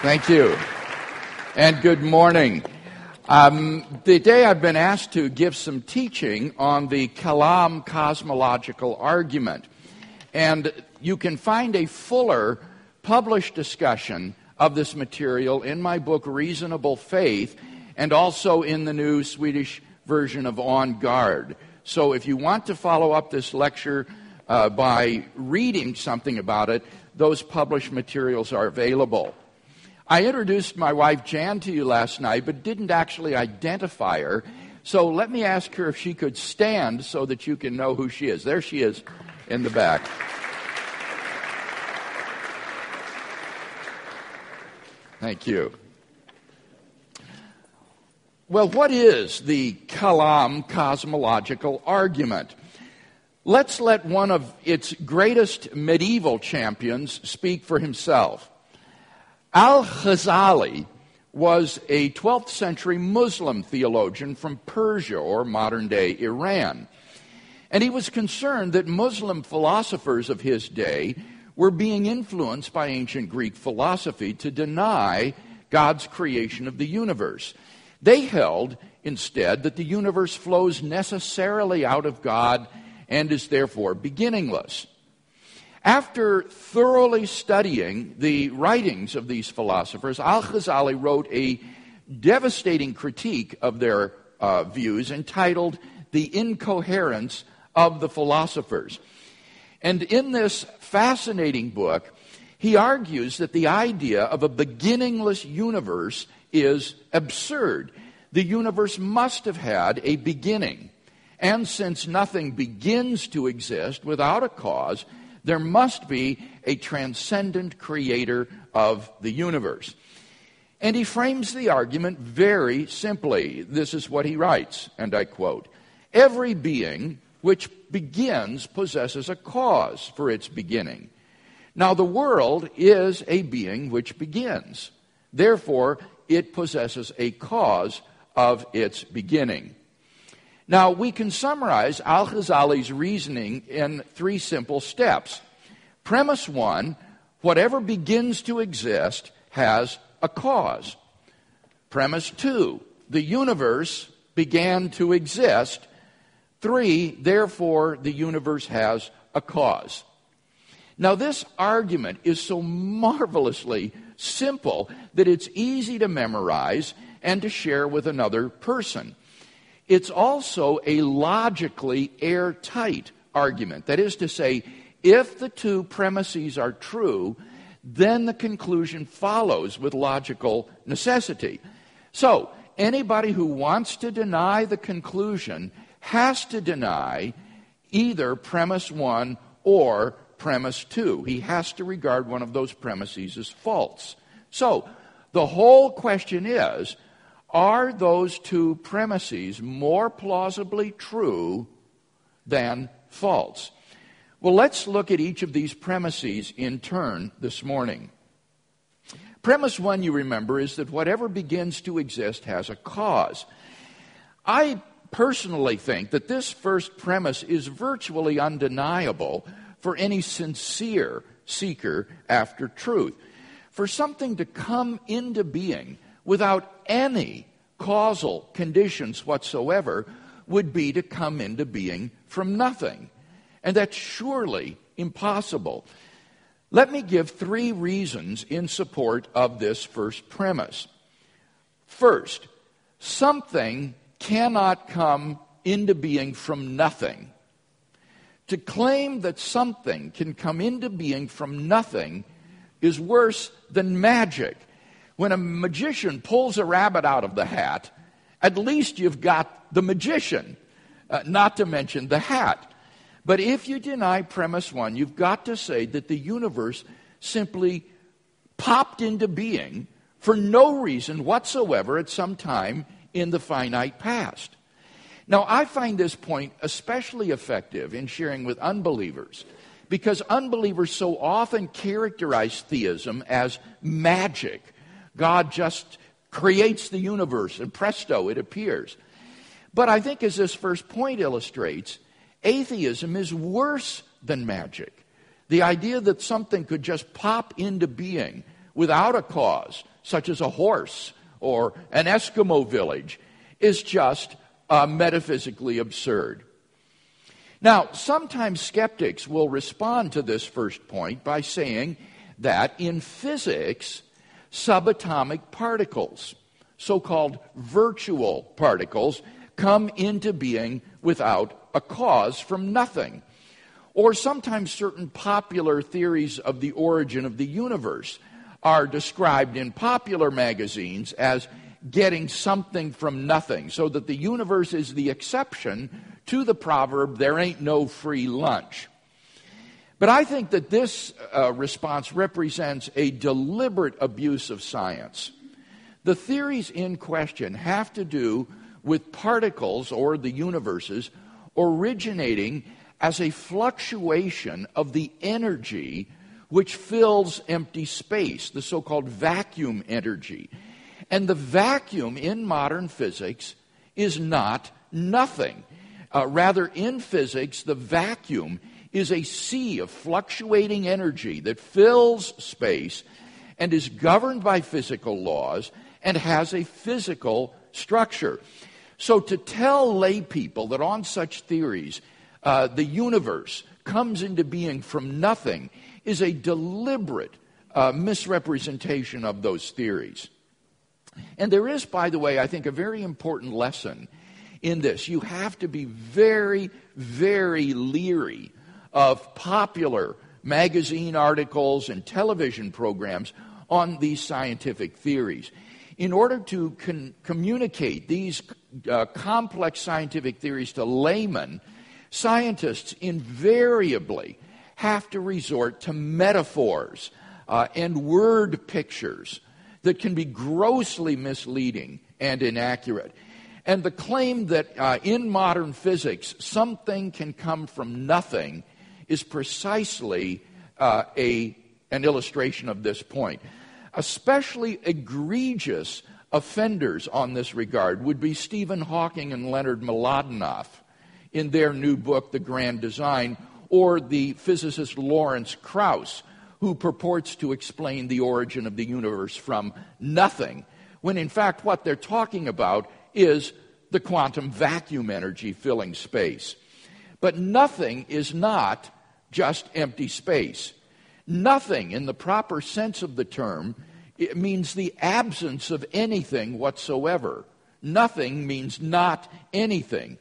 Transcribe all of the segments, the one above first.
Thank you. And good morning. Um, today I've been asked to give some teaching on the Kalam cosmological argument. And you can find a fuller published discussion of this material in my book, Reasonable Faith, and also in the new Swedish version of On Guard. So if you want to follow up this lecture uh, by reading something about it, those published materials are available. I introduced my wife Jan to you last night, but didn't actually identify her. So let me ask her if she could stand so that you can know who she is. There she is in the back. Thank you. Well, what is the Kalam cosmological argument? Let's let one of its greatest medieval champions speak for himself. Al Ghazali was a 12th century Muslim theologian from Persia or modern day Iran. And he was concerned that Muslim philosophers of his day were being influenced by ancient Greek philosophy to deny God's creation of the universe. They held, instead, that the universe flows necessarily out of God and is therefore beginningless. After thoroughly studying the writings of these philosophers, Al Ghazali wrote a devastating critique of their uh, views entitled The Incoherence of the Philosophers. And in this fascinating book, he argues that the idea of a beginningless universe is absurd. The universe must have had a beginning. And since nothing begins to exist without a cause, there must be a transcendent creator of the universe. And he frames the argument very simply. This is what he writes, and I quote Every being which begins possesses a cause for its beginning. Now, the world is a being which begins. Therefore, it possesses a cause of its beginning. Now, we can summarize Al Ghazali's reasoning in three simple steps. Premise one whatever begins to exist has a cause. Premise two the universe began to exist Three, therefore, the universe has a cause. Now, this argument is so marvelously simple that it's easy to memorize and to share with another person. It's also a logically airtight argument. That is to say, if the two premises are true, then the conclusion follows with logical necessity. So, anybody who wants to deny the conclusion has to deny either premise one or premise two. He has to regard one of those premises as false. So, the whole question is are those two premises more plausibly true than false? Well, let's look at each of these premises in turn this morning. Premise one, you remember, is that whatever begins to exist has a cause. I personally think that this first premise is virtually undeniable for any sincere seeker after truth. For something to come into being without any causal conditions whatsoever would be to come into being from nothing. And that's surely impossible. Let me give three reasons in support of this first premise. First, something cannot come into being from nothing. To claim that something can come into being from nothing is worse than magic. When a magician pulls a rabbit out of the hat, at least you've got the magician, uh, not to mention the hat. But if you deny premise one, you've got to say that the universe simply popped into being for no reason whatsoever at some time in the finite past. Now, I find this point especially effective in sharing with unbelievers because unbelievers so often characterize theism as magic. God just creates the universe and presto, it appears. But I think, as this first point illustrates, atheism is worse than magic. The idea that something could just pop into being without a cause, such as a horse or an Eskimo village, is just uh, metaphysically absurd. Now, sometimes skeptics will respond to this first point by saying that in physics, subatomic particles, so called virtual particles, come into being without a cause from nothing. Or sometimes certain popular theories of the origin of the universe are described in popular magazines as getting something from nothing, so that the universe is the exception to the proverb, there ain't no free lunch. But I think that this uh, response represents a deliberate abuse of science. The theories in question have to do with particles or the universes originating as a fluctuation of the energy which fills empty space, the so called vacuum energy. And the vacuum in modern physics is not nothing. Uh, rather, in physics, the vacuum is a sea of fluctuating energy that fills space and is governed by physical laws and has a physical structure. So, to tell lay people that on such theories uh, the universe comes into being from nothing is a deliberate uh, misrepresentation of those theories. And there is, by the way, I think, a very important lesson in this. You have to be very, very leery of popular magazine articles and television programs on these scientific theories. In order to con- communicate these uh, complex scientific theories to laymen, scientists invariably have to resort to metaphors uh, and word pictures that can be grossly misleading and inaccurate. And the claim that uh, in modern physics something can come from nothing is precisely uh, a, an illustration of this point. Especially egregious offenders on this regard would be Stephen Hawking and Leonard Mlodinow in their new book, The Grand Design, or the physicist Lawrence Krauss, who purports to explain the origin of the universe from nothing, when in fact what they're talking about is the quantum vacuum energy filling space. But nothing is not just empty space. Nothing, in the proper sense of the term, it means the absence of anything whatsoever. Nothing means not anything.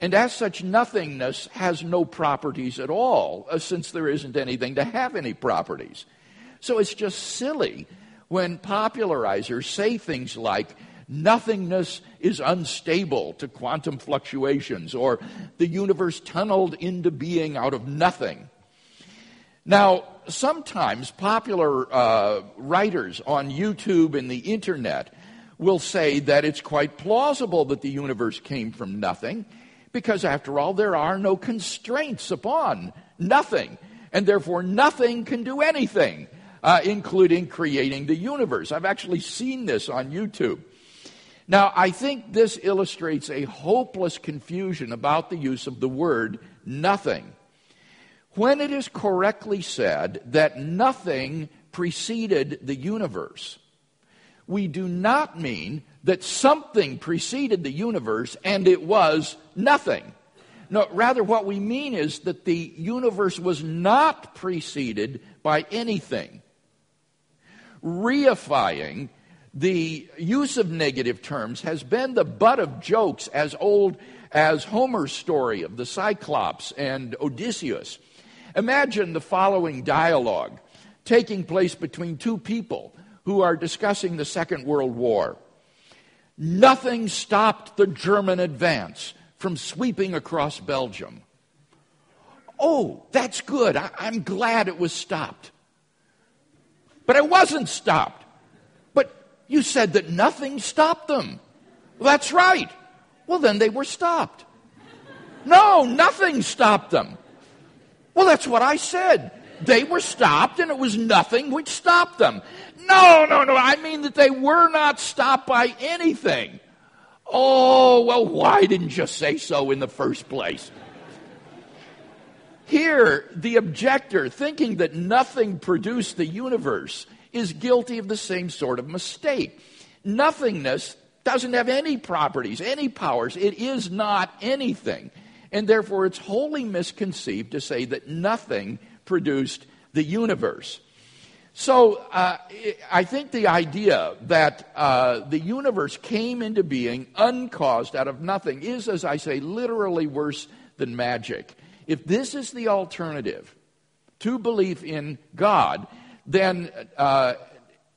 And as such, nothingness has no properties at all, uh, since there isn't anything to have any properties. So it's just silly when popularizers say things like, nothingness is unstable to quantum fluctuations, or the universe tunneled into being out of nothing. Now, sometimes popular uh, writers on YouTube and the internet will say that it's quite plausible that the universe came from nothing because, after all, there are no constraints upon nothing. And therefore, nothing can do anything, uh, including creating the universe. I've actually seen this on YouTube. Now, I think this illustrates a hopeless confusion about the use of the word nothing. When it is correctly said that nothing preceded the universe, we do not mean that something preceded the universe and it was nothing. No, rather, what we mean is that the universe was not preceded by anything. Reifying the use of negative terms has been the butt of jokes as old as Homer's story of the Cyclops and Odysseus. Imagine the following dialogue taking place between two people who are discussing the Second World War. Nothing stopped the German advance from sweeping across Belgium. Oh, that's good. I- am glad it was stopped. But it wasn't stopped. You said that nothing stopped them. That's right. Well, then they were stopped. No, nothing stopped them. Well, that's what I said. They were stopped, and it was nothing which stopped them. No, no, no. I mean that they were not stopped by anything. Oh, well, why didn't you say so in the first place? Here, the objector, thinking that nothing produced the universe, is guilty of the same sort of mistake. Nothingness doesn't have any properties, any powers. It is not anything. And therefore, it's wholly misconceived to say that nothing produced the universe. So, uh, I think the idea that uh, the universe came into being uncaused out of nothing is, as I say, literally worse than magic. If this is the alternative to belief in God, then uh,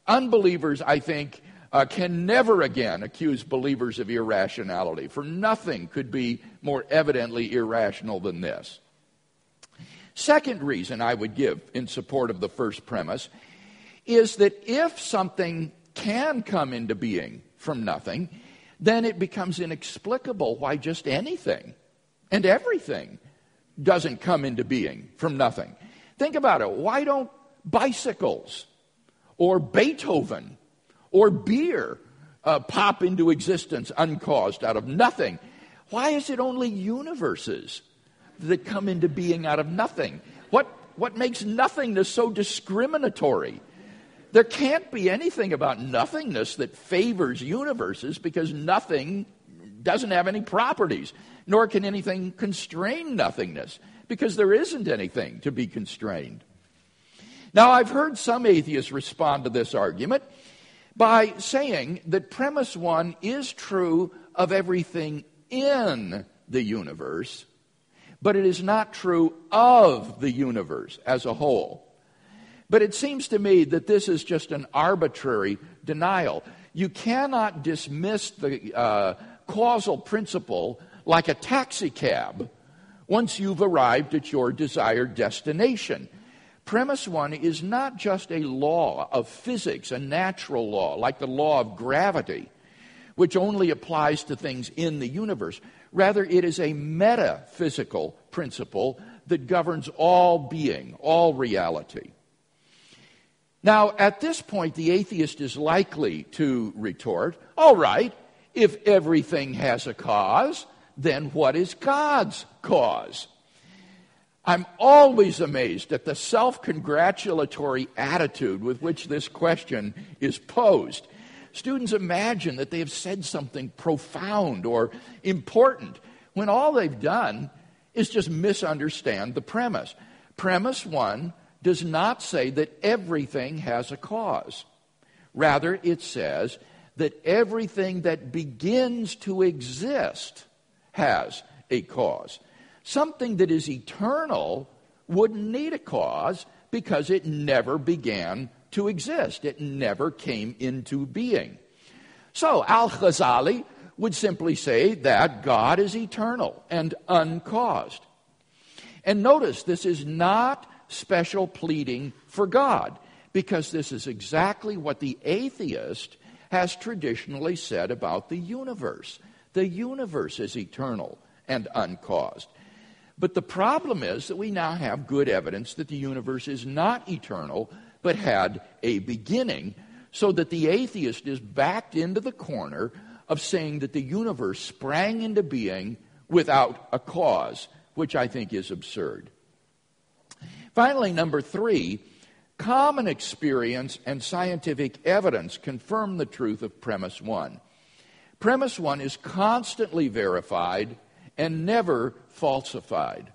unbelievers, I think, uh, can never again accuse believers of irrationality, for nothing could be more evidently irrational than this. Second reason I would give in support of the first premise is that if something can come into being from nothing, then it becomes inexplicable why just anything and everything doesn't come into being from nothing. Think about it. Why don't bicycles or Beethoven or beer uh, pop into existence uncaused out of nothing. Why is it only universes that come into being out of nothing? What, what makes nothingness so discriminatory? There can't be anything about nothingness that favors universes because nothing doesn't have any properties, nor can anything constrain nothingness because there isn't anything to be constrained. Now, I've heard some atheists respond to this argument by saying that premise one is true of everything in the universe, but it is not true of the universe as a whole. But it seems to me that this is just an arbitrary denial. You cannot dismiss the uh, causal principle like a taxi cab once you've arrived at your desired destination. Premise one is not just a law of physics, a natural law, like the law of gravity, which only applies to things in the universe. Rather, it is a metaphysical principle that governs all being, all reality. Now, at this point, the atheist is likely to retort all right, if everything has a cause, then what is God's cause? I'm always amazed at the self congratulatory attitude with which this question is posed. Students imagine that they have said something profound or important when all they've done is just misunderstand the premise. Premise one does not say that everything has a cause. Rather, it says that everything that begins to exist has a cause. Something that is eternal wouldn't need a cause because it never began to exist, it never came into being. So, Al Ghazali would simply say that God is eternal and uncaused. And notice, this is not special pleading for God, because this is exactly what the atheist has traditionally said about the universe. The universe is eternal and uncaused. But the problem is that we now have good evidence that the universe is not eternal, but had a beginning, so that the atheist is backed into the corner of saying that the universe sprang into being without a cause, which I think is absurd. Finally, number three, common experience and scientific evidence confirm the truth of premise one. Premise one is constantly verified and never falsified.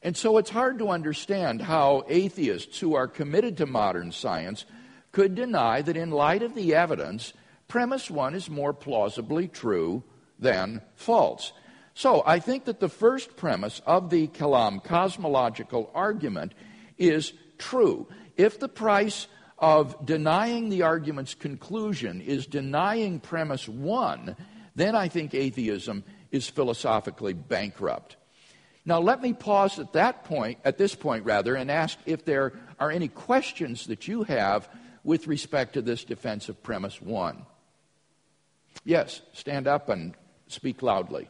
And so it's hard to understand how atheists who are committed to modern science could deny that, in light of the evidence, premise one is more plausibly true than false. So I think that the first premise of the Kalam cosmological argument is true. If the price of denying the argument's conclusion is denying premise one, then I think atheism is philosophically bankrupt. Now, let me pause at that point, at this point rather, and ask if there are any questions that you have with respect to this defense of premise one. Yes, stand up and speak loudly.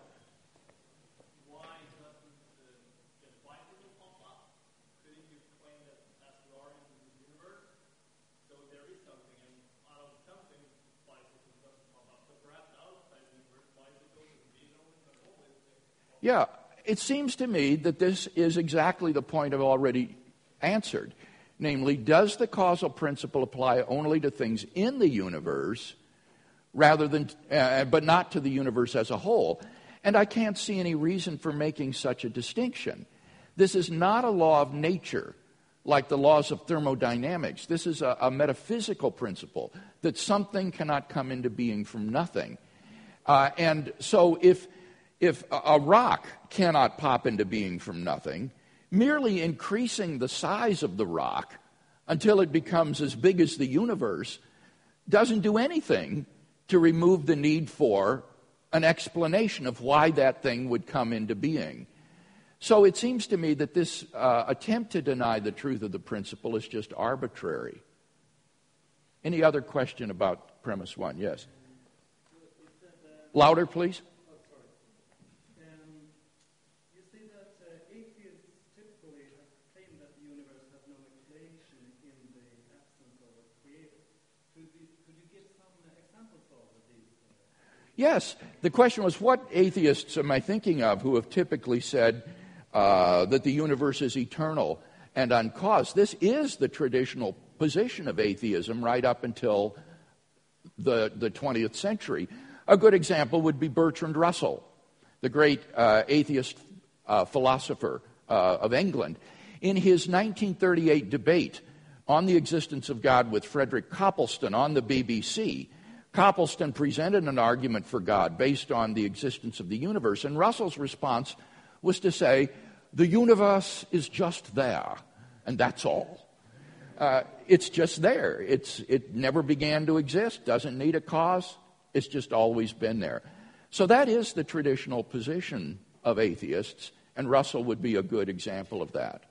Yeah, it seems to me that this is exactly the point I've already answered. Namely, does the causal principle apply only to things in the universe rather than, uh, but not to the universe as a whole? And I can't see any reason for making such a distinction. This is not a law of nature like the laws of thermodynamics. This is a, a metaphysical principle that something cannot come into being from nothing. Uh, and so if, if a rock cannot pop into being from nothing, merely increasing the size of the rock until it becomes as big as the universe doesn't do anything to remove the need for an explanation of why that thing would come into being. So it seems to me that this uh, attempt to deny the truth of the principle is just arbitrary. Any other question about premise one? Yes. Louder, please. Yes. The question was what atheists am I thinking of who have typically said uh, that the universe is eternal and uncaused? This is the traditional position of atheism right up until the, the 20th century. A good example would be Bertrand Russell, the great uh, atheist uh, philosopher uh, of England. In his 1938 debate on the existence of God with Frederick Copleston on the BBC, Copleston presented an argument for God based on the existence of the universe, and Russell's response was to say, The universe is just there, and that's all. Uh, it's just there. It's, it never began to exist, doesn't need a cause, it's just always been there. So that is the traditional position of atheists, and Russell would be a good example of that.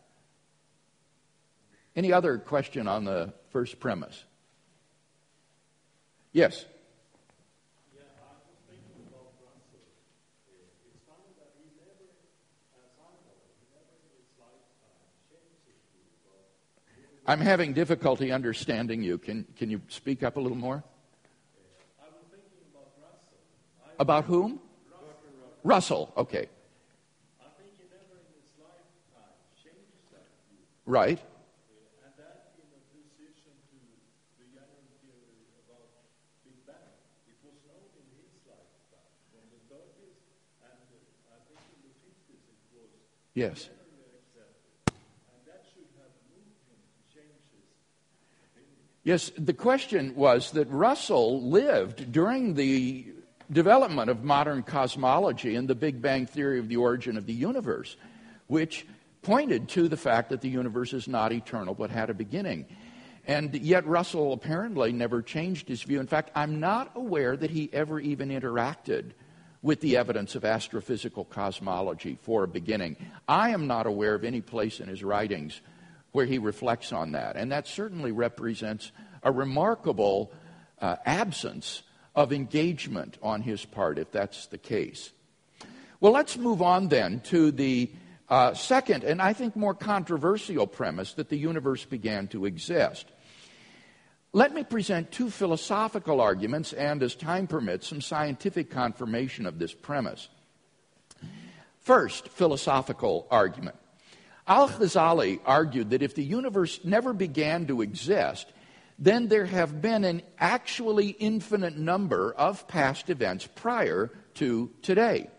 Any other question on the first premise? Yes. I'm having difficulty understanding you. Can, can you speak up a little more? I was thinking about, about, whom? Russell. Russell, okay. Right. Yes. Yes, the question was that Russell lived during the development of modern cosmology and the Big Bang theory of the origin of the universe, which pointed to the fact that the universe is not eternal but had a beginning. And yet, Russell apparently never changed his view. In fact, I'm not aware that he ever even interacted with the evidence of astrophysical cosmology for a beginning. I am not aware of any place in his writings where he reflects on that. And that certainly represents a remarkable uh, absence of engagement on his part, if that's the case. Well, let's move on then to the uh, second, and I think more controversial premise that the universe began to exist. Let me present two philosophical arguments and, as time permits, some scientific confirmation of this premise. First, philosophical argument. Al Ghazali argued that if the universe never began to exist, then there have been an actually infinite number of past events prior to today.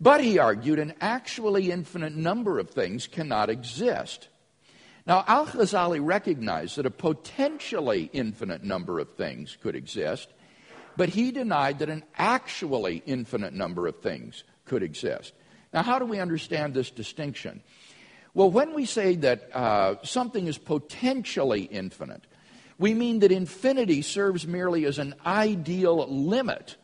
But he argued an actually infinite number of things cannot exist. Now, Al Ghazali recognized that a potentially infinite number of things could exist, but he denied that an actually infinite number of things could exist. Now, how do we understand this distinction? Well, when we say that uh, something is potentially infinite, we mean that infinity serves merely as an ideal limit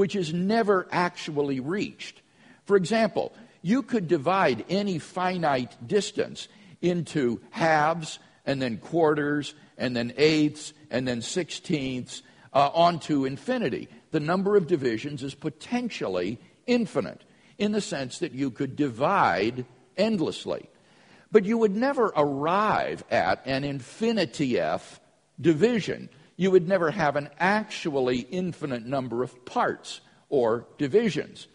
which is never actually reached. For example, you could divide any finite distance into halves and then quarters and then eighths and then sixteenths uh, onto infinity. The number of divisions is potentially infinite in the sense that you could divide endlessly. But you would never arrive at an infinitieth division. You would never have an actually infinite number of parts or divisions.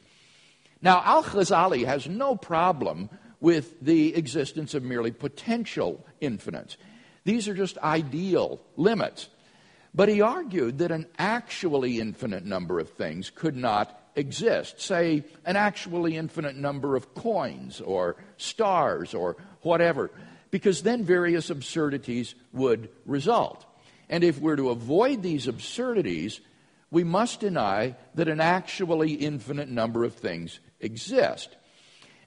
Now, Al Ghazali has no problem with the existence of merely potential infinites. These are just ideal limits. But he argued that an actually infinite number of things could not exist. Say, an actually infinite number of coins or stars or whatever, because then various absurdities would result. And if we're to avoid these absurdities, we must deny that an actually infinite number of things exist.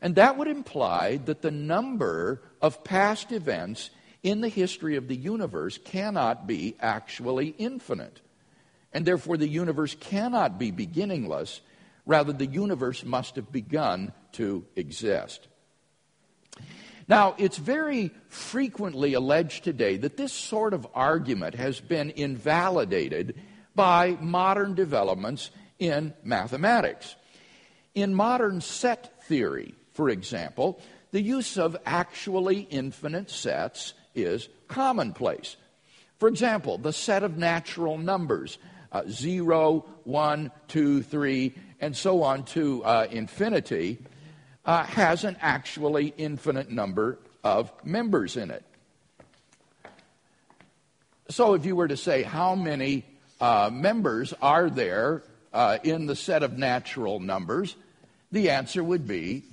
And that would imply that the number of past events in the history of the universe cannot be actually infinite. And therefore, the universe cannot be beginningless. Rather, the universe must have begun to exist. Now, it's very frequently alleged today that this sort of argument has been invalidated by modern developments in mathematics. In modern set theory, for example, the use of actually infinite sets is commonplace. For example, the set of natural numbers uh, 0, 1, 2, 3, and so on to uh, infinity uh, has an actually infinite number of members in it. So, if you were to say how many uh, members are there uh, in the set of natural numbers, the answer would be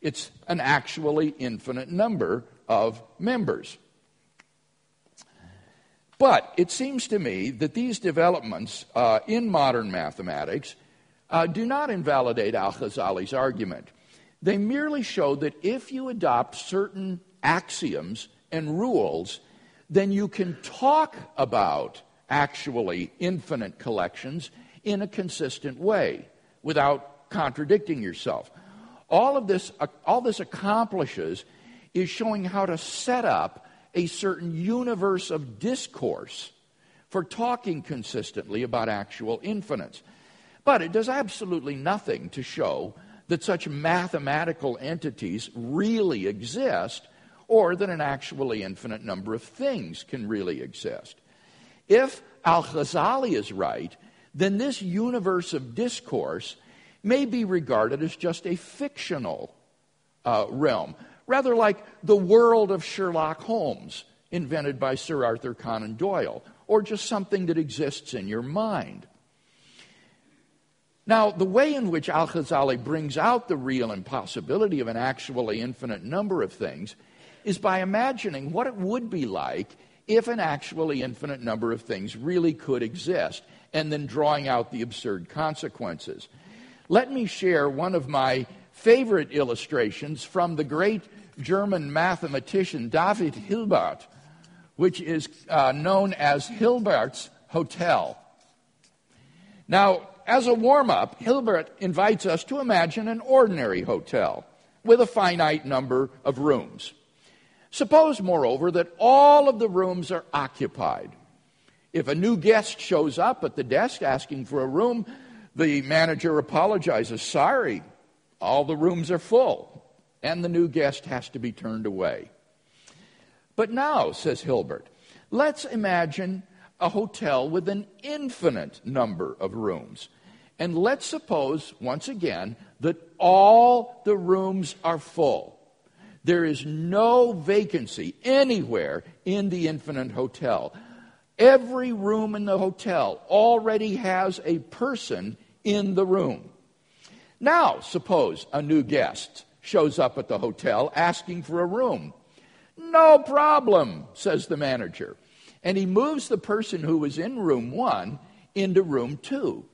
it's an actually infinite number of members. But it seems to me that these developments uh, in modern mathematics uh, do not invalidate Al Ghazali's argument. They merely show that if you adopt certain axioms and rules, then you can talk about actually infinite collections in a consistent way without contradicting yourself. All of this, all this accomplishes is showing how to set up a certain universe of discourse for talking consistently about actual infinites. But it does absolutely nothing to show that such mathematical entities really exist or that an actually infinite number of things can really exist. If Al Ghazali is right, then this universe of discourse may be regarded as just a fictional uh, realm, rather like the world of Sherlock Holmes, invented by Sir Arthur Conan Doyle, or just something that exists in your mind. Now, the way in which Al Ghazali brings out the real impossibility of an actually infinite number of things is by imagining what it would be like if an actually infinite number of things really could exist, and then drawing out the absurd consequences. Let me share one of my favorite illustrations from the great German mathematician David Hilbert, which is uh, known as Hilbert's Hotel. Now, as a warm up, Hilbert invites us to imagine an ordinary hotel with a finite number of rooms. Suppose, moreover, that all of the rooms are occupied. If a new guest shows up at the desk asking for a room, the manager apologizes. Sorry, all the rooms are full, and the new guest has to be turned away. But now, says Hilbert, let's imagine a hotel with an infinite number of rooms. And let's suppose, once again, that all the rooms are full. There is no vacancy anywhere in the infinite hotel. Every room in the hotel already has a person in the room. Now, suppose a new guest shows up at the hotel asking for a room. No problem, says the manager. And he moves the person who was in room one into room two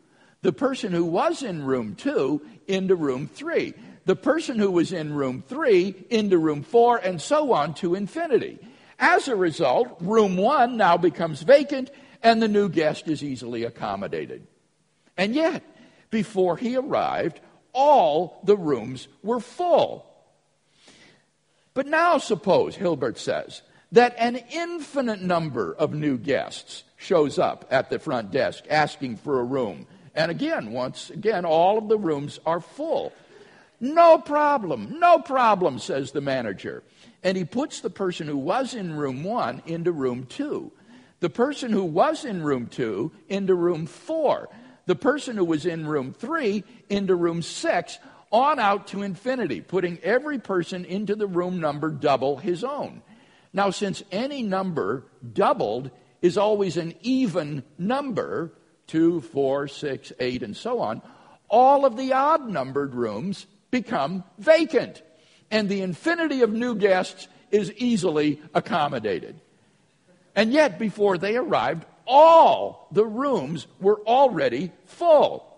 the person who was in room two into room three, the person who was in room three into room four, and so on to infinity. As a result, room one now becomes vacant and the new guest is easily accommodated. And yet, before he arrived, all the rooms were full. But now, suppose, Hilbert says, that an infinite number of new guests shows up at the front desk asking for a room and again, once again, all of the rooms are full. No problem, no problem, says the manager. And he puts the person who was in room one into room two. The person who was in room two into room four. The person who was in room three into room six, on out to infinity, putting every person into the room number double his own. Now, since any number doubled is always an even number, two, four, six, eight, and so on, all of the odd numbered rooms become vacant, and the infinity of new guests is easily accommodated. And yet, before they arrived, all the rooms were already full.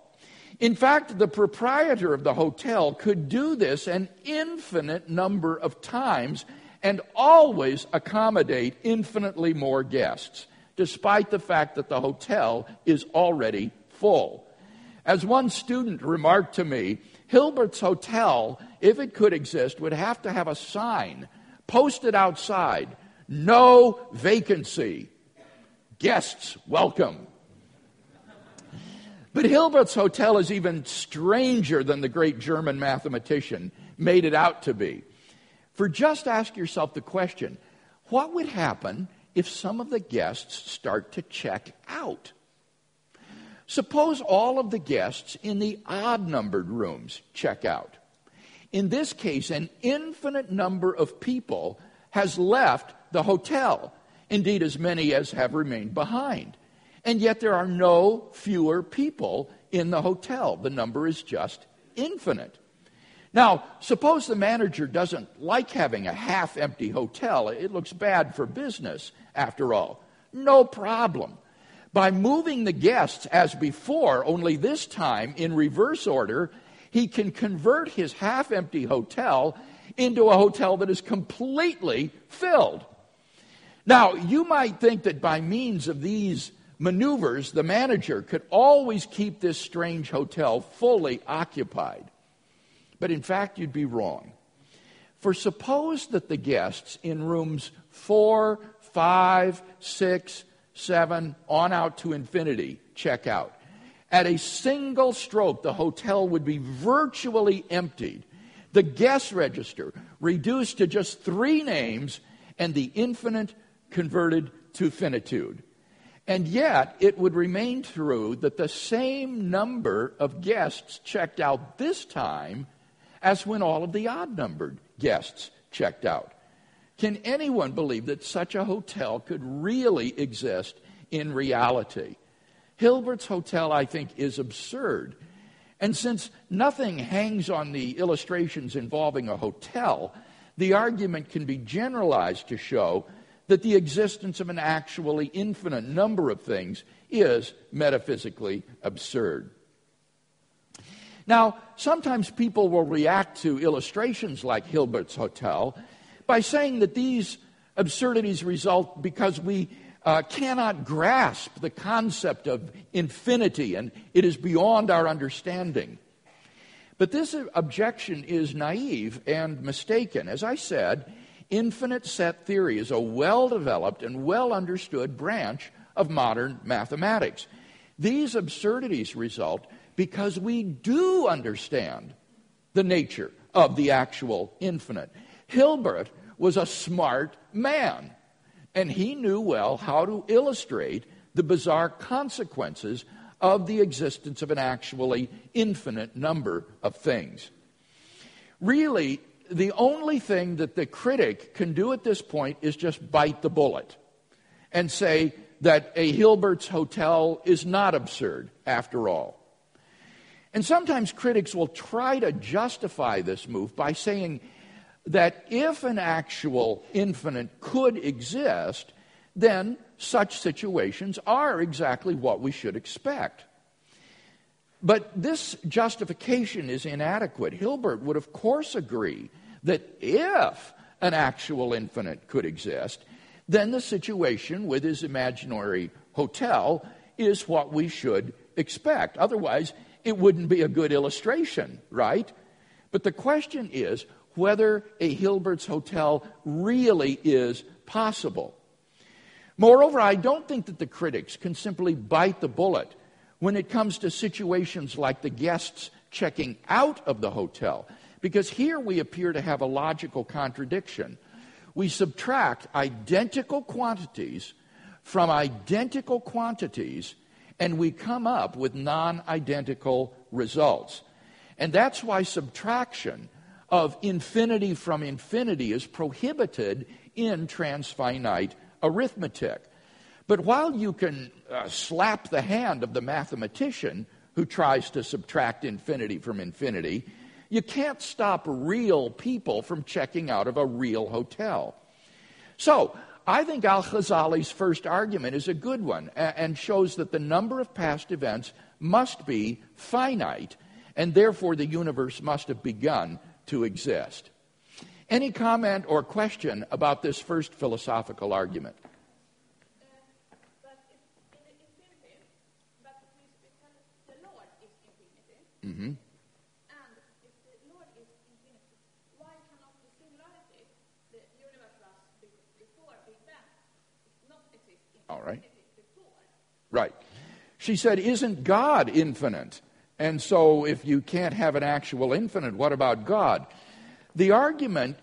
In fact, the proprietor of the hotel could do this an infinite number of times and always accommodate infinitely more guests, despite the fact that the hotel is already full. As one student remarked to me, Hilbert's Hotel, if it could exist, would have to have a sign posted outside no vacancy. Guests welcome. But Hilbert's Hotel is even stranger than the great German mathematician made it out to be. For just ask yourself the question what would happen if some of the guests start to check out? Suppose all of the guests in the odd numbered rooms check out. In this case, an infinite number of people has left the hotel, indeed, as many as have remained behind. And yet, there are no fewer people in the hotel. The number is just infinite. Now, suppose the manager doesn't like having a half empty hotel. It looks bad for business, after all. No problem. By moving the guests as before, only this time in reverse order, he can convert his half empty hotel into a hotel that is completely filled. Now, you might think that by means of these maneuvers, the manager could always keep this strange hotel fully occupied. But in fact, you'd be wrong. For suppose that the guests in rooms four, five, six, seven, on out to infinity check out. At a single stroke, the hotel would be virtually emptied, the guest register reduced to just three names, and the infinite converted to finitude. And yet, it would remain true that the same number of guests checked out this time as when all of the odd numbered guests checked out. Can anyone believe that such a hotel could really exist in reality? Hilbert's Hotel, I think, is absurd. And since nothing hangs on the illustrations involving a hotel, the argument can be generalized to show that the existence of an actually infinite number of things is metaphysically absurd. Now, sometimes people will react to illustrations like Hilbert's Hotel by saying that these absurdities result because we uh, cannot grasp the concept of infinity and it is beyond our understanding. But this objection is naive and mistaken. As I said, infinite set theory is a well developed and well understood branch of modern mathematics. These absurdities result because we do understand the nature of the actual infinite. Hilbert was a smart man, and he knew well how to illustrate the bizarre consequences of the existence of an actually infinite number of things. Really, the only thing that the critic can do at this point is just bite the bullet and say that a Hilbert's hotel is not absurd after all. And sometimes critics will try to justify this move by saying that if an actual infinite could exist, then such situations are exactly what we should expect. But this justification is inadequate. Hilbert would, of course, agree that if an actual infinite could exist, then the situation with his imaginary hotel is what we should expect. Otherwise, it wouldn't be a good illustration, right? But the question is whether a Hilbert's Hotel really is possible. Moreover, I don't think that the critics can simply bite the bullet when it comes to situations like the guests checking out of the hotel, because here we appear to have a logical contradiction. We subtract identical quantities from identical quantities and we come up with non identical results. And that's why subtraction of infinity from infinity is prohibited in transfinite arithmetic. But while you can uh, slap the hand of the mathematician who tries to subtract infinity from infinity, you can't stop real people from checking out of a real hotel. So, I think Al Ghazali's first argument is a good one and shows that the number of past events must be finite, and therefore the universe must have begun to exist. Any comment or question about this first philosophical argument? Mm-hmm. All right. Right. She said, Isn't God infinite? And so, if you can't have an actual infinite, what about God? The argument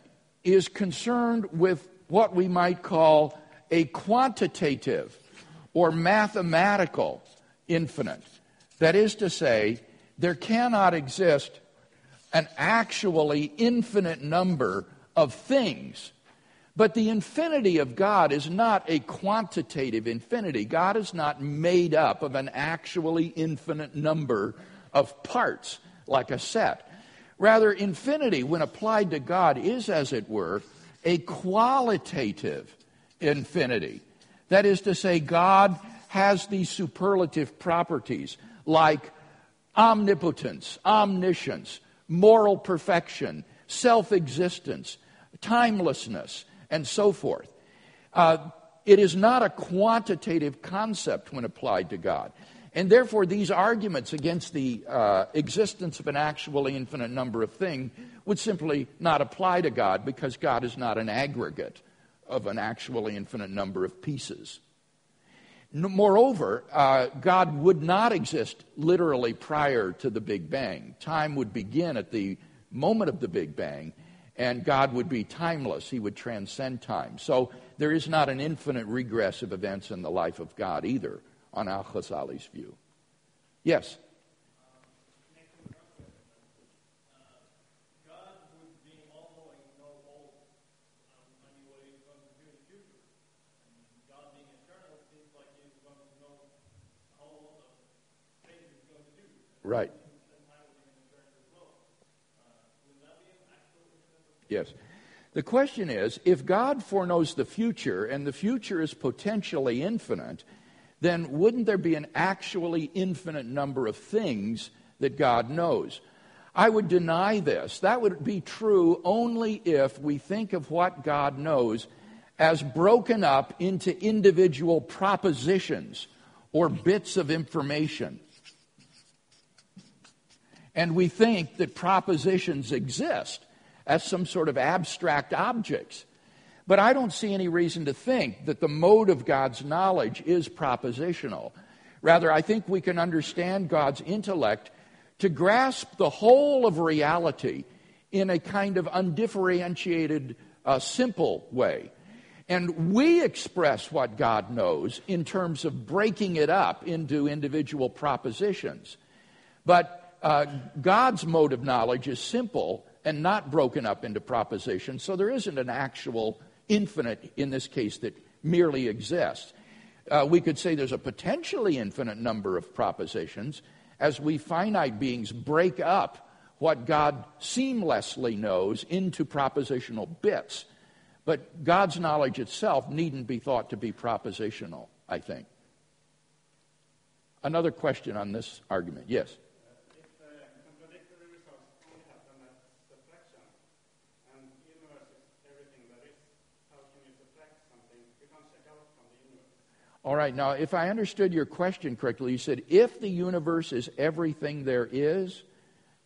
is concerned with what we might call a quantitative or mathematical infinite. That is to say, there cannot exist an actually infinite number of things. But the infinity of God is not a quantitative infinity. God is not made up of an actually infinite number of parts like a set. Rather, infinity, when applied to God, is, as it were, a qualitative infinity. That is to say, God has these superlative properties like omnipotence, omniscience, moral perfection, self existence, timelessness, and so forth. Uh, it is not a quantitative concept when applied to God. And therefore, these arguments against the uh, existence of an actually infinite number of things would simply not apply to God because God is not an aggregate of an actually infinite number of pieces. Moreover, uh, God would not exist literally prior to the Big Bang. Time would begin at the moment of the Big Bang, and God would be timeless. He would transcend time. So there is not an infinite regress of events in the life of God either on Al Ghazali's view. Yes? Right. The question is if God foreknows the future and the future is potentially infinite, then wouldn't there be an actually infinite number of things that God knows? I would deny this. That would be true only if we think of what God knows as broken up into individual propositions or bits of information. And we think that propositions exist as some sort of abstract objects. But I don't see any reason to think that the mode of God's knowledge is propositional. Rather, I think we can understand God's intellect to grasp the whole of reality in a kind of undifferentiated, uh, simple way. And we express what God knows in terms of breaking it up into individual propositions. But uh, God's mode of knowledge is simple and not broken up into propositions, so there isn't an actual infinite in this case that merely exists. Uh, we could say there's a potentially infinite number of propositions as we finite beings break up what God seamlessly knows into propositional bits. But God's knowledge itself needn't be thought to be propositional, I think. Another question on this argument. Yes? All right, now, if I understood your question correctly, you said if the universe is everything there is,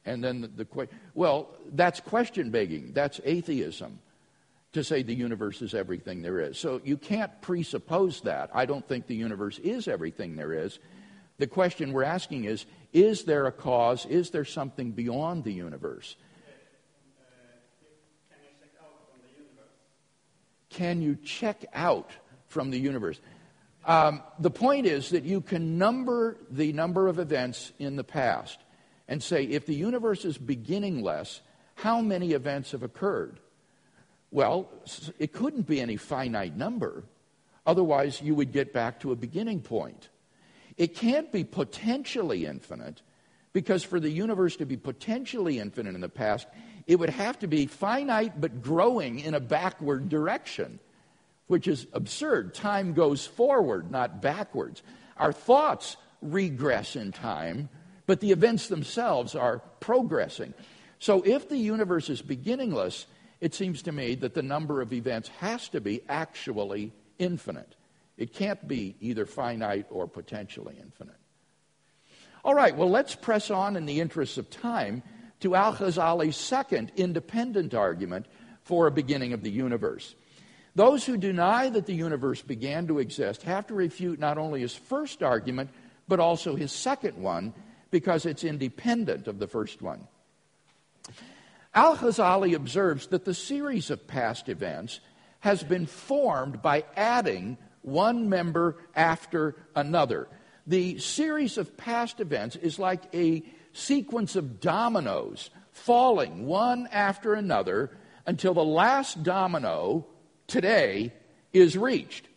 and then the, question, well, that's question begging. That's atheism to say the universe is everything there is. So you can't presuppose that. I don't think the universe is everything there is. The question we're asking is is there a cause? Is there something beyond the universe? Can you check out from the universe? Um, the point is that you can number the number of events in the past and say if the universe is beginningless, how many events have occurred? Well, it couldn't be any finite number. Otherwise, you would get back to a beginning point. It can't be potentially infinite because for the universe to be potentially infinite in the past, it would have to be finite but growing in a backward direction, which is absurd. Time goes forward, not backwards. Our thoughts regress in time, but the events themselves are progressing. So if the universe is beginningless, it seems to me that the number of events has to be actually infinite. It can't be either finite or potentially infinite. All right, well, let's press on in the interests of time to Al Ghazali's second independent argument for a beginning of the universe. Those who deny that the universe began to exist have to refute not only his first argument, but also his second one, because it's independent of the first one. Al Ghazali observes that the series of past events has been formed by adding one member after another. The series of past events is like a sequence of dominoes falling one after another until the last domino today is reached.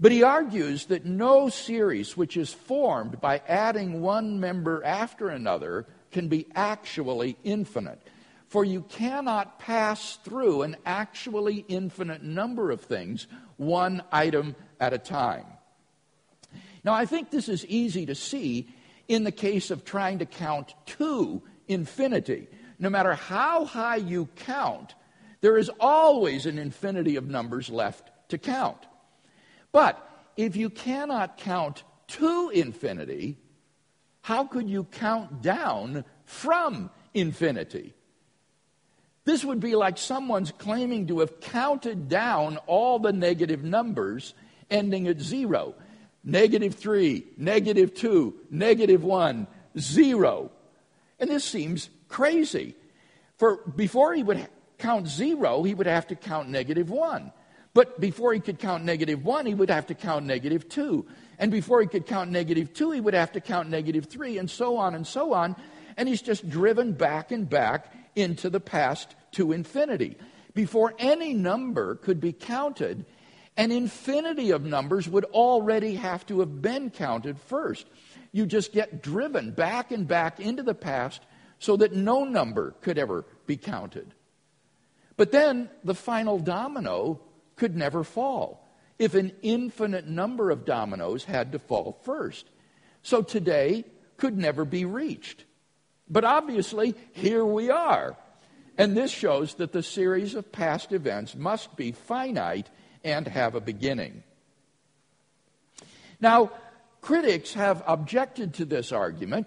But he argues that no series which is formed by adding one member after another can be actually infinite. For you cannot pass through an actually infinite number of things, one item at a time. Now, I think this is easy to see in the case of trying to count to infinity. No matter how high you count, there is always an infinity of numbers left to count. But if you cannot count to infinity, how could you count down from infinity? This would be like someone's claiming to have counted down all the negative numbers ending at zero. Negative three, negative two, negative one, zero. And this seems crazy. For before he would count zero, he would have to count negative one. But before he could count negative one, he would have to count negative two. And before he could count negative two, he would have to count negative three, and so on and so on. And he's just driven back and back into the past to infinity. Before any number could be counted, an infinity of numbers would already have to have been counted first. You just get driven back and back into the past so that no number could ever be counted. But then the final domino could never fall if an infinite number of dominoes had to fall first. So today could never be reached. But obviously, here we are. And this shows that the series of past events must be finite and have a beginning. Now, critics have objected to this argument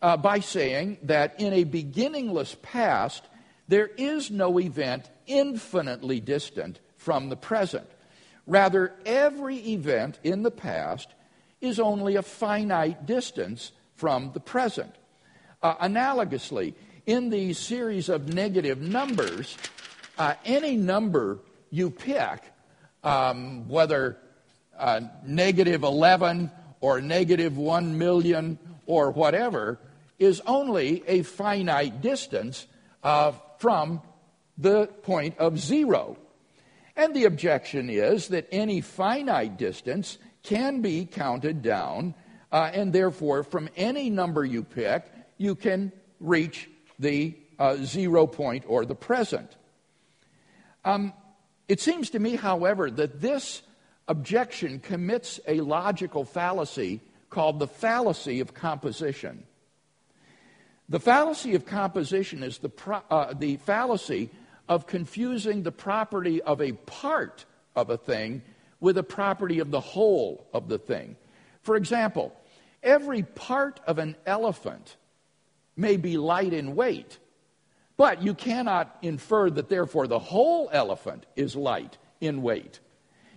uh, by saying that in a beginningless past, there is no event infinitely distant from the present. Rather, every event in the past is only a finite distance from the present. Uh, analogously, in the series of negative numbers, uh, any number you pick, um, whether uh, negative 11 or negative 1 million or whatever, is only a finite distance from the point of zero. And the objection is that any finite distance can be counted down, uh, and therefore, from any number you pick, you can reach the uh, zero point or the present. Um, it seems to me, however, that this objection commits a logical fallacy called the fallacy of composition. The fallacy of composition is the, pro- uh, the fallacy of confusing the property of a part of a thing with a property of the whole of the thing. For example, every part of an elephant may be light in weight, but you cannot infer that therefore the whole elephant is light in weight.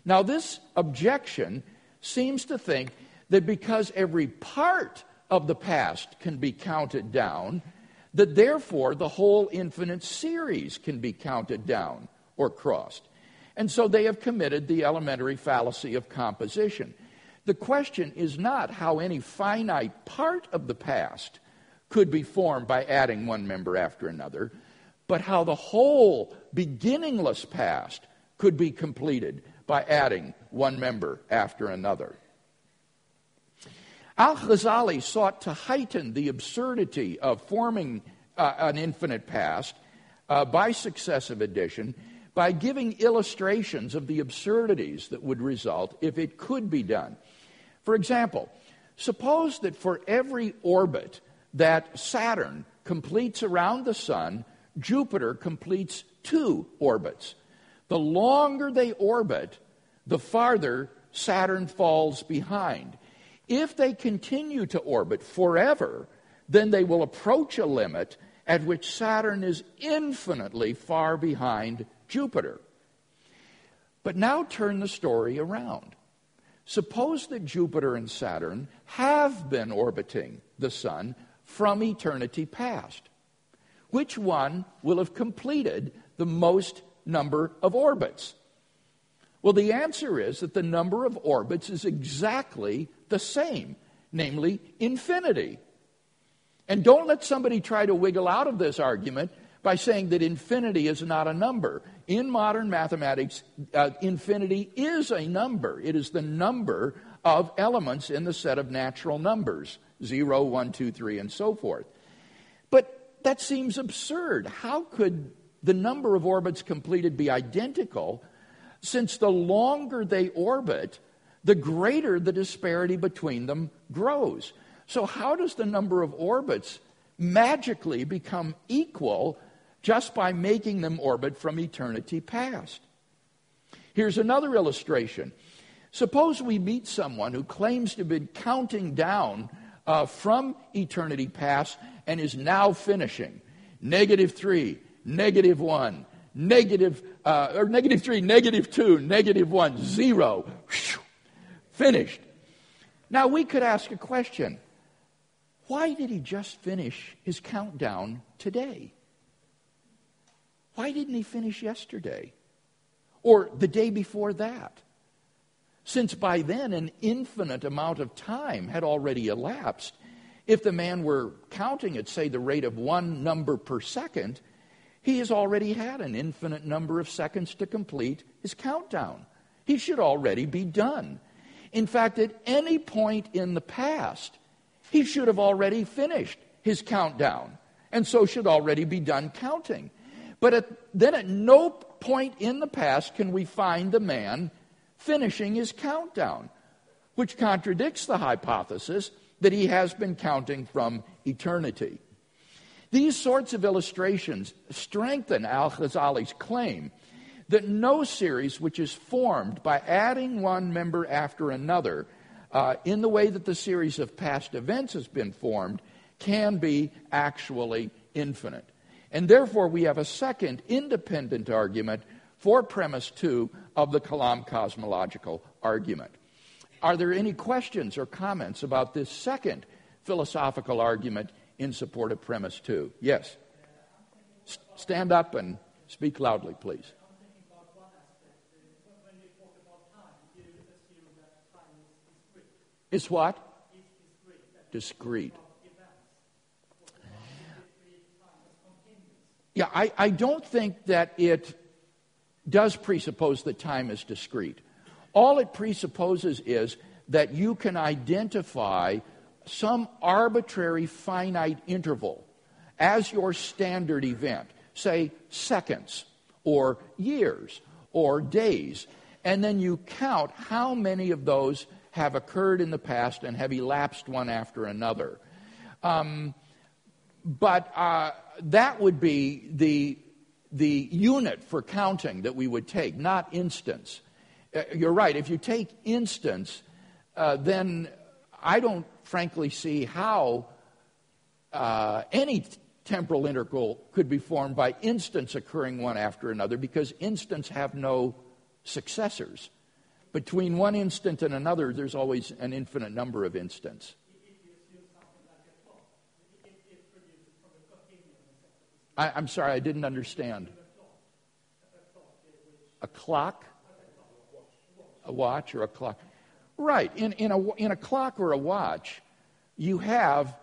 Now, this objection seems to think that because every part of the past can be counted down, that therefore the whole infinite series can be counted down or crossed. And so they have committed the elementary fallacy of composition. The question is not how any finite part of the past could be formed by adding one member after another, but how the whole beginningless past could be completed by adding one member after another. Al Ghazali sought to heighten the absurdity of forming uh, an infinite past uh, by successive addition by giving illustrations of the absurdities that would result if it could be done. For example, suppose that for every orbit that Saturn completes around the Sun, Jupiter completes two orbits. The longer they orbit, the farther Saturn falls behind. If they continue to orbit forever, then they will approach a limit at which Saturn is infinitely far behind Jupiter. But now turn the story around. Suppose that Jupiter and Saturn have been orbiting the Sun from eternity past. Which one will have completed the most number of orbits? Well, the answer is that the number of orbits is exactly the same, namely infinity. And don't let somebody try to wiggle out of this argument by saying that infinity is not a number. In modern mathematics, uh, infinity is a number. It is the number of elements in the set of natural numbers 0, 1, 2, 3, and so forth. But that seems absurd. How could the number of orbits completed be identical since the longer they orbit, the greater the disparity between them grows? So, how does the number of orbits magically become equal just by making them orbit from eternity past. Here's another illustration. Suppose we meet someone who claims to have been counting down uh, from eternity past and is now finishing. Negative three, negative one, negative, uh, or negative three, negative two, negative one, zero. Whew, finished. Now we could ask a question. Why did he just finish his countdown today? Why didn't he finish yesterday? Or the day before that? Since by then an infinite amount of time had already elapsed. If the man were counting at, say, the rate of one number per second, he has already had an infinite number of seconds to complete his countdown. He should already be done. In fact, at any point in the past, he should have already finished his countdown, and so should already be done counting. But at, then at no point in the past can we find the man finishing his countdown, which contradicts the hypothesis that he has been counting from eternity. These sorts of illustrations strengthen Al Ghazali's claim that no series which is formed by adding one member after another uh, in the way that the series of past events has been formed can be actually infinite. And therefore, we have a second independent argument for premise two of the Kalam cosmological argument. Are there any questions or comments about this second philosophical argument in support of premise two? Yes. S- stand up and speak loudly, please. Is what? Discrete. Yeah, I, I don't think that it does presuppose that time is discrete. All it presupposes is that you can identify some arbitrary finite interval as your standard event, say seconds or years or days, and then you count how many of those have occurred in the past and have elapsed one after another. Um, but uh, that would be the, the unit for counting that we would take, not instants. Uh, you're right. If you take instants, uh, then I don't frankly see how uh, any temporal interval could be formed by instants occurring one after another because instants have no successors. Between one instant and another, there's always an infinite number of instants. I, am sorry, I didn't understand. A clock? A watch or a clock? Right. In, in, a, in a clock or a watch, you have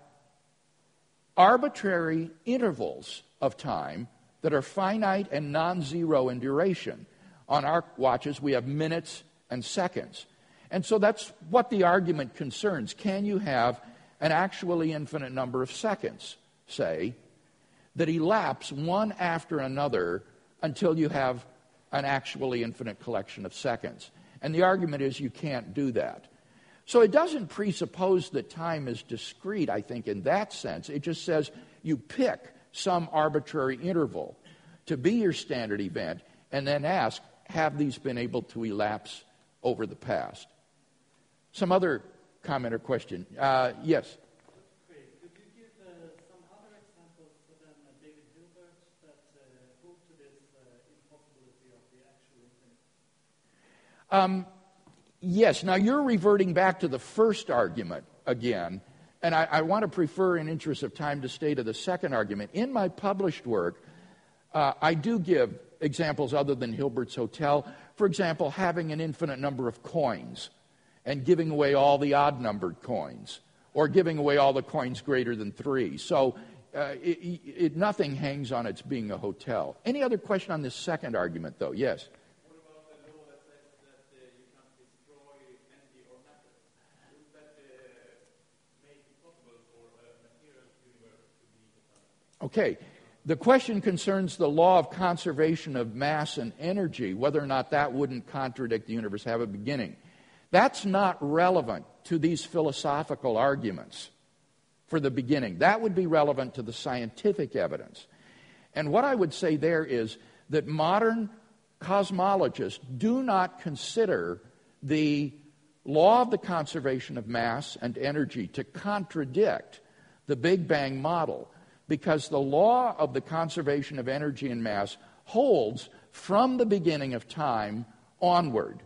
arbitrary intervals of time that are finite and non zero in duration. On our watches, we have minutes and seconds. And so that's what the argument concerns. Can you have an actually infinite number of seconds, say, that elapse one after another until you have an actually infinite collection of seconds? And the argument is you can't do that. So it doesn't presuppose that time is discrete, I think, in that sense. It just says you pick some arbitrary interval to be your standard event and then ask, have these been able to elapse over the past? Some other comment or question? Uh, yes. Um, yes. Now you're reverting back to the first argument again, and I, I, want to prefer, in interest of time, to stay to the second argument. In my published work, uh, I do give examples other than Hilbert's Hotel. For example, having an infinite number of coins and giving away all the odd numbered coins, or giving away all the coins greater than three. So uh, it, it, nothing hangs on its being a hotel. Any other question on this second argument, though? Yes. Okay. The question concerns the law of conservation of mass and energy, whether or not that wouldn't contradict the universe have a beginning. That's not relevant to these philosophical arguments for the beginning. That would be relevant to the scientific evidence. And what I would say there is that modern cosmologists do not consider the law of the conservation of mass and energy to contradict the Big Bang model because the law of the conservation of energy and mass holds from the beginning of time onward.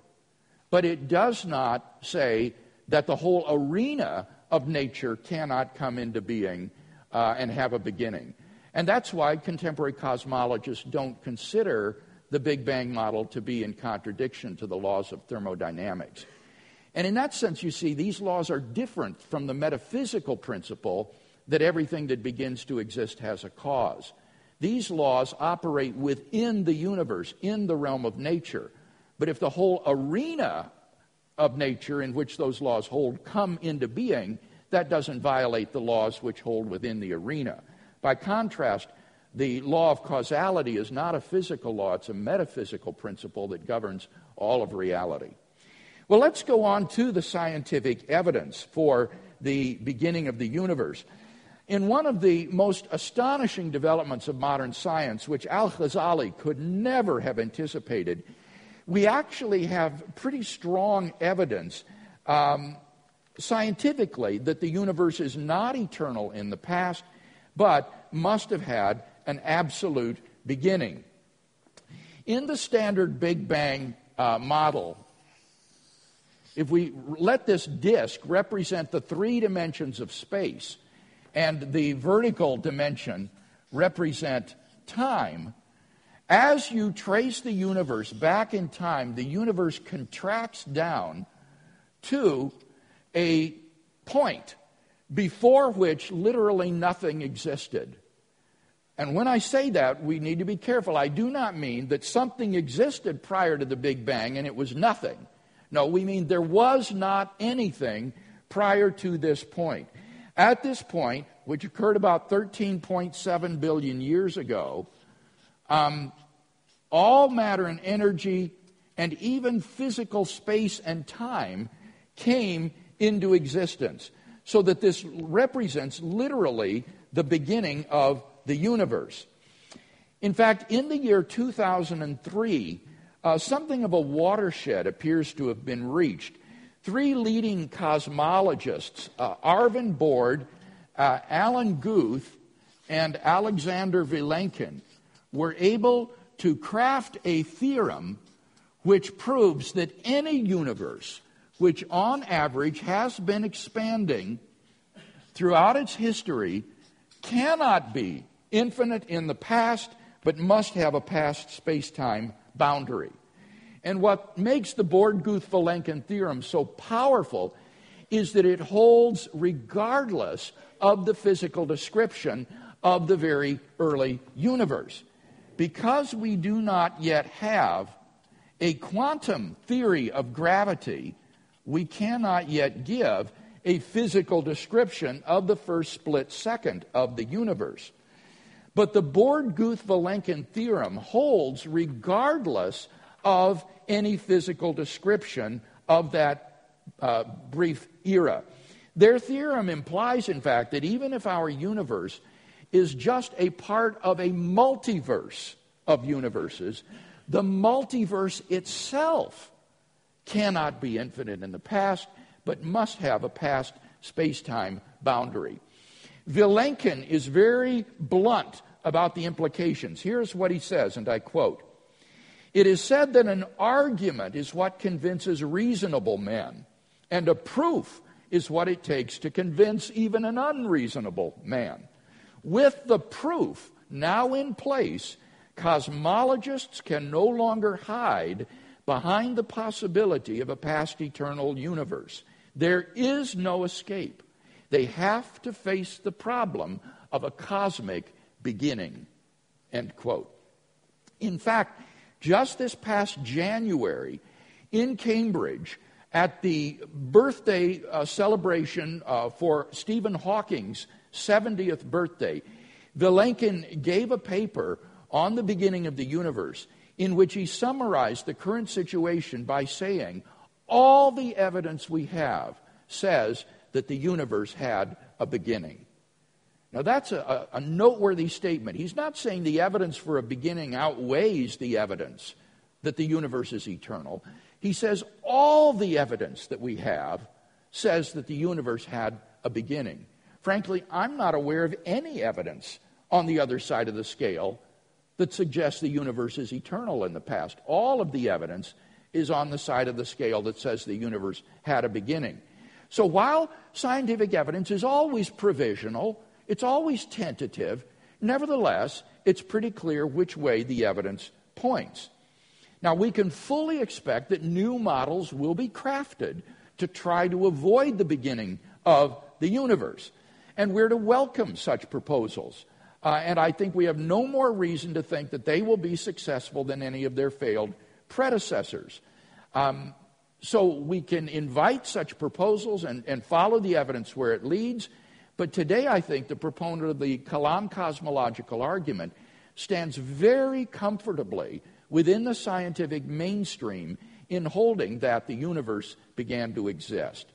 But it does not say that the whole arena of nature cannot come into being uh, and have a beginning. And that's why contemporary cosmologists don't consider the Big Bang model to be in contradiction to the laws of thermodynamics. And in that sense, you see, these laws are different from the metaphysical principle that everything that begins to exist has a cause. These laws operate within the universe, in the realm of nature. But if the whole arena of nature in which those laws hold come into being, that doesn't violate the laws which hold within the arena. By contrast, the law of causality is not a physical law, it's a metaphysical principle that governs all of reality. Well, let's go on to the scientific evidence for the beginning of the universe. In one of the most astonishing developments of modern science, which Al Ghazali could never have anticipated, we actually have pretty strong evidence um, scientifically that the universe is not eternal in the past, but must have had an absolute beginning. In the standard Big Bang uh, model, if we let this disk represent the three dimensions of space, and the vertical dimension represent time, as you trace the universe back in time, the universe contracts down to a point before which literally nothing existed. And when I say that, we need to be careful. I do not mean that something existed prior to the Big Bang and it was nothing. No, we mean there was not anything prior to this point. At this point, which occurred about 13.7 billion years ago, um, all matter and energy and even physical space and time came into existence. So that this represents literally the beginning of the universe. In fact, in the year 2003, uh, something of a watershed appears to have been reached three leading cosmologists, uh, Arvind Borde, uh, Alan Guth, and Alexander Vilenkin, were able to craft a theorem which proves that any universe which on average has been expanding throughout its history cannot be infinite in the past, but must have a past space time boundary. And what makes the Borde Guth Vilenkin theorem so powerful is that it holds regardless of the physical description of the very early universe. because we do not yet have a quantum theory of gravity, we cannot yet give a physical description of the first split second of the universe. But the Borde Guth Vilenkin theorem holds regardless of any physical description of that uh, brief era. Their theorem implies, in fact, that even if our universe is just a part of a multiverse of universes, the multiverse itself cannot be infinite in the past, but must have a past space time boundary. Vilenkin is very blunt about the implications. Here's what he says, and I quote It is said that an argument is what convinces reasonable men, and a proof is what it takes to convince even an unreasonable man. With the proof now in place, cosmologists can no longer hide behind the possibility of a past eternal universe. There is no escape. They have to face the problem of a cosmic beginning. End quote. In fact, just this past January in Cambridge, at the birthday uh, celebration uh, for Stephen Hawking's 70th birthday, Vilenkin gave a paper on the beginning of the universe in which he summarized the current situation by saying, All the evidence we have says that the universe had a beginning. Now, that's a, a, noteworthy statement. He's not saying the evidence for a beginning outweighs the evidence that the universe is eternal. He says all the evidence that we have says that the universe had a beginning. Frankly, I'm not aware of any evidence on the other side of the scale that suggests the universe is eternal in the past. All of the evidence is on the side of the scale that says the universe had a beginning. So while scientific evidence is always provisional, it's always tentative, nevertheless, it's pretty clear which way the evidence points. Now, we can fully expect that new models will be crafted to try to avoid the beginning of the universe. And we're to welcome such proposals. Uh, and I think we have no more reason to think that they will be successful than any of their failed predecessors. Um, so we can invite such proposals and, and follow the evidence where it leads. But today, I think the proponent of the Kalam cosmological argument stands very comfortably within the scientific mainstream in holding that the universe began to exist.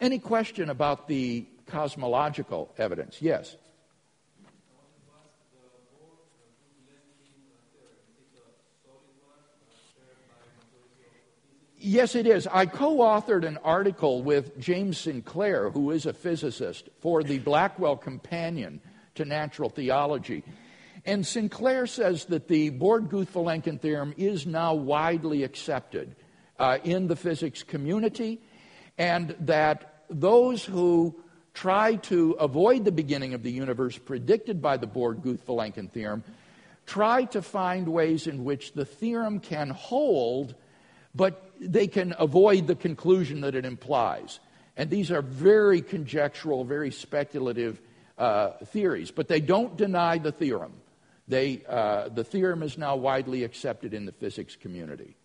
Any question about the cosmological evidence? Yes. Yes, it is. I co authored an article with James Sinclair, who is a physicist, for the Blackwell Companion to Natural Theology. And Sinclair says that the Borde Guth Vilenkin theorem is now widely accepted uh, in the physics community, and that those who try to avoid the beginning of the universe predicted by the Borde Guth Vilenkin theorem try to find ways in which the theorem can hold but they can avoid the conclusion that it implies. And these are very conjectural, very speculative uh, theories, but they don't deny the theorem. They, uh, the theorem is now widely accepted in the physics community.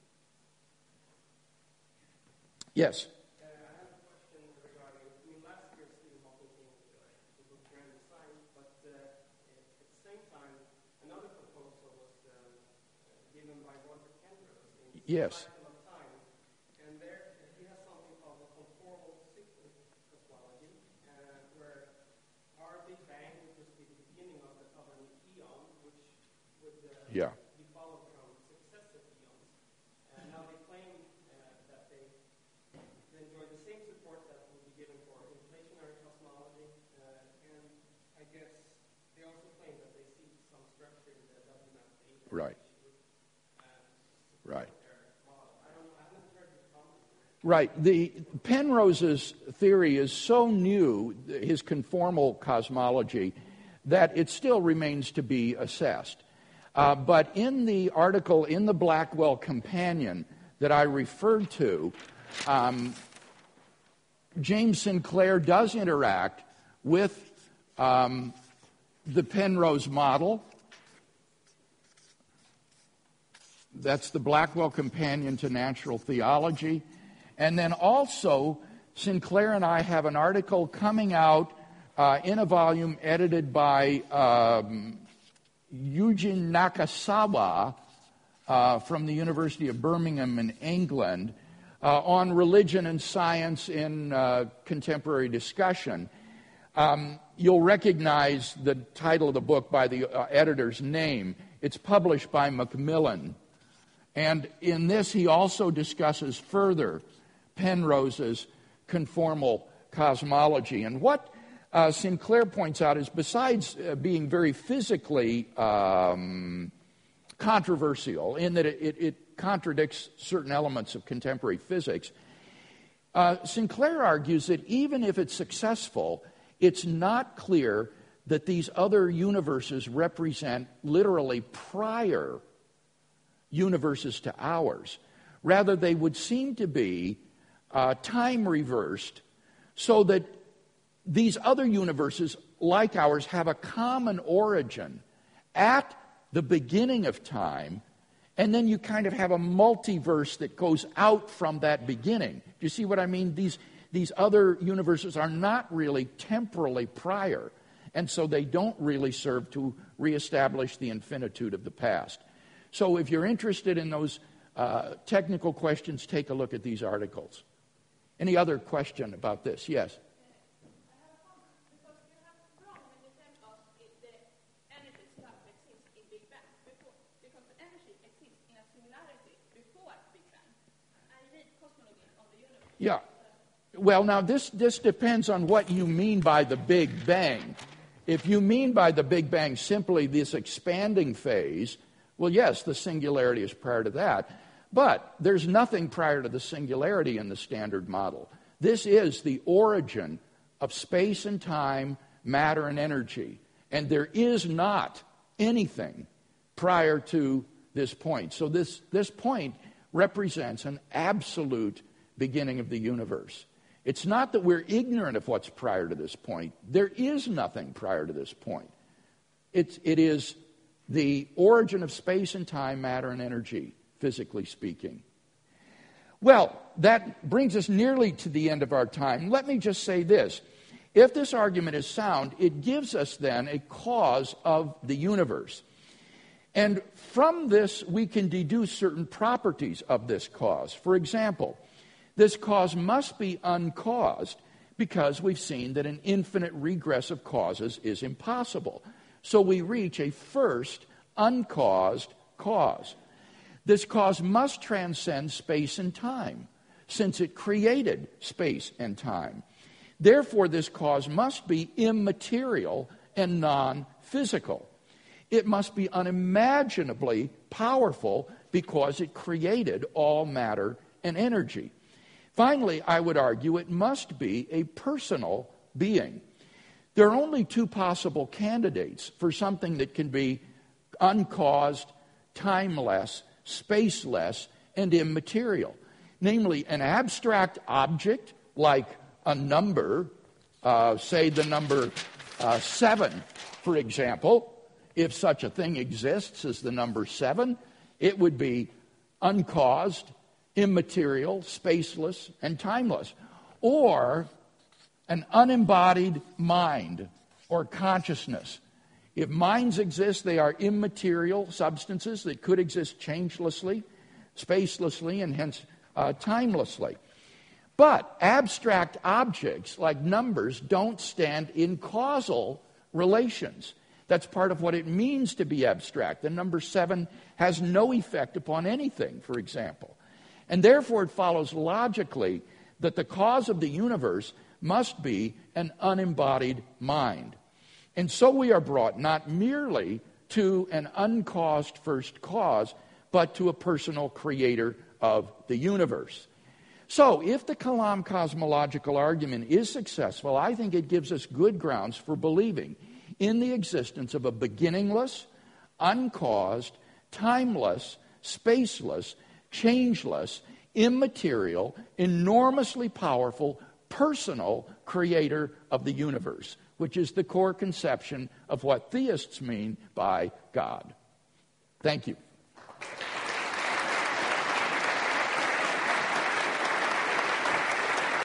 Yes? Yes. Yeah. now they claim uh, that they, enjoy the same support that would be given for inflationary cosmology, uh, and I guess they also claim that they see some structure that doesn't have Right. Right. Right. The Penrose's theory is so new, his conformal cosmology, that it still remains to be assessed. Uh, but in the article in the Blackwell Companion that I referred to, um, James Sinclair does interact with um, the Penrose model. that's the Blackwell Companion to Natural Theology. And then also, Sinclair and I have an article coming out uh, in a volume edited by um, Yujin Nagasawa uh, from the University of Birmingham in England uh, on religion and science in uh, contemporary discussion. Um, you'll recognize the title of the book by the uh, editor's name. It's published by Macmillan. And in this, he also discusses further Penrose's conformal cosmology. And what uh, Sinclair points out is besides uh, being very physically um, controversial in that it, it, it, contradicts certain elements of contemporary physics, uh, Sinclair argues that even if it's successful, it's not clear that these other universes represent literally prior universes to ours. Rather, they would seem to be uh, time reversed so that these other universes, like ours, have a common origin at the beginning of time, and then you kind of have a multiverse that goes out from that beginning. Do you see what I mean? These, these other universes are not really temporally prior, and so they don't really serve to reestablish the infinitude of the past. So if you're interested in those uh, technical questions, take a look at these articles. Any other question about this? Yes. Yeah. Well, now this, this depends on what you mean by the Big Bang. If you mean by the Big Bang simply this expanding phase, well, yes, the singularity is prior to that. But there's nothing prior to the singularity in the standard model. This is the origin of space and time, matter and energy. And there is not anything prior to this point. So this, this point represents an absolute beginning of the universe. It's not that we're ignorant of what's prior to this point. There is nothing prior to this point. It's, it is the origin of space and time, matter and energy, physically speaking. Well, that brings us nearly to the end of our time. Let me just say this. If this argument is sound, it gives us then a cause of the universe. And from this, we can deduce certain properties of this cause. For example, this cause must be uncaused because we've seen that an infinite regress of causes is impossible. So we reach a first uncaused cause. This cause must transcend space and time, since it created space and time. Therefore, this cause must be immaterial and non physical. It must be unimaginably powerful because it created all matter and energy. Finally, I would argue it must be a personal being. There are only two possible candidates for something that can be uncaused, timeless, spaceless, and immaterial. Namely, an abstract object like a number, uh, say the number uh, seven, for example. If such a thing exists as the number seven, it would be uncaused, immaterial, spaceless, and timeless. Or an unembodied mind or consciousness. If minds exist, they are immaterial substances that could exist changelessly, spacelessly, and hence uh, timelessly. But abstract objects like numbers don't stand in causal relations. That's part of what it means to be abstract. The number seven has no effect upon anything, for example. And therefore, it follows logically that the cause of the universe must be an unembodied mind. And so we are brought not merely to an uncaused first cause, but to a personal creator of the universe. So, if the Kalam cosmological argument is successful, I think it gives us good grounds for believing in the existence of a beginningless, uncaused, timeless, spaceless, changeless, immaterial, enormously powerful, personal creator of the universe, which is the core conception of what theists mean by God. Thank you.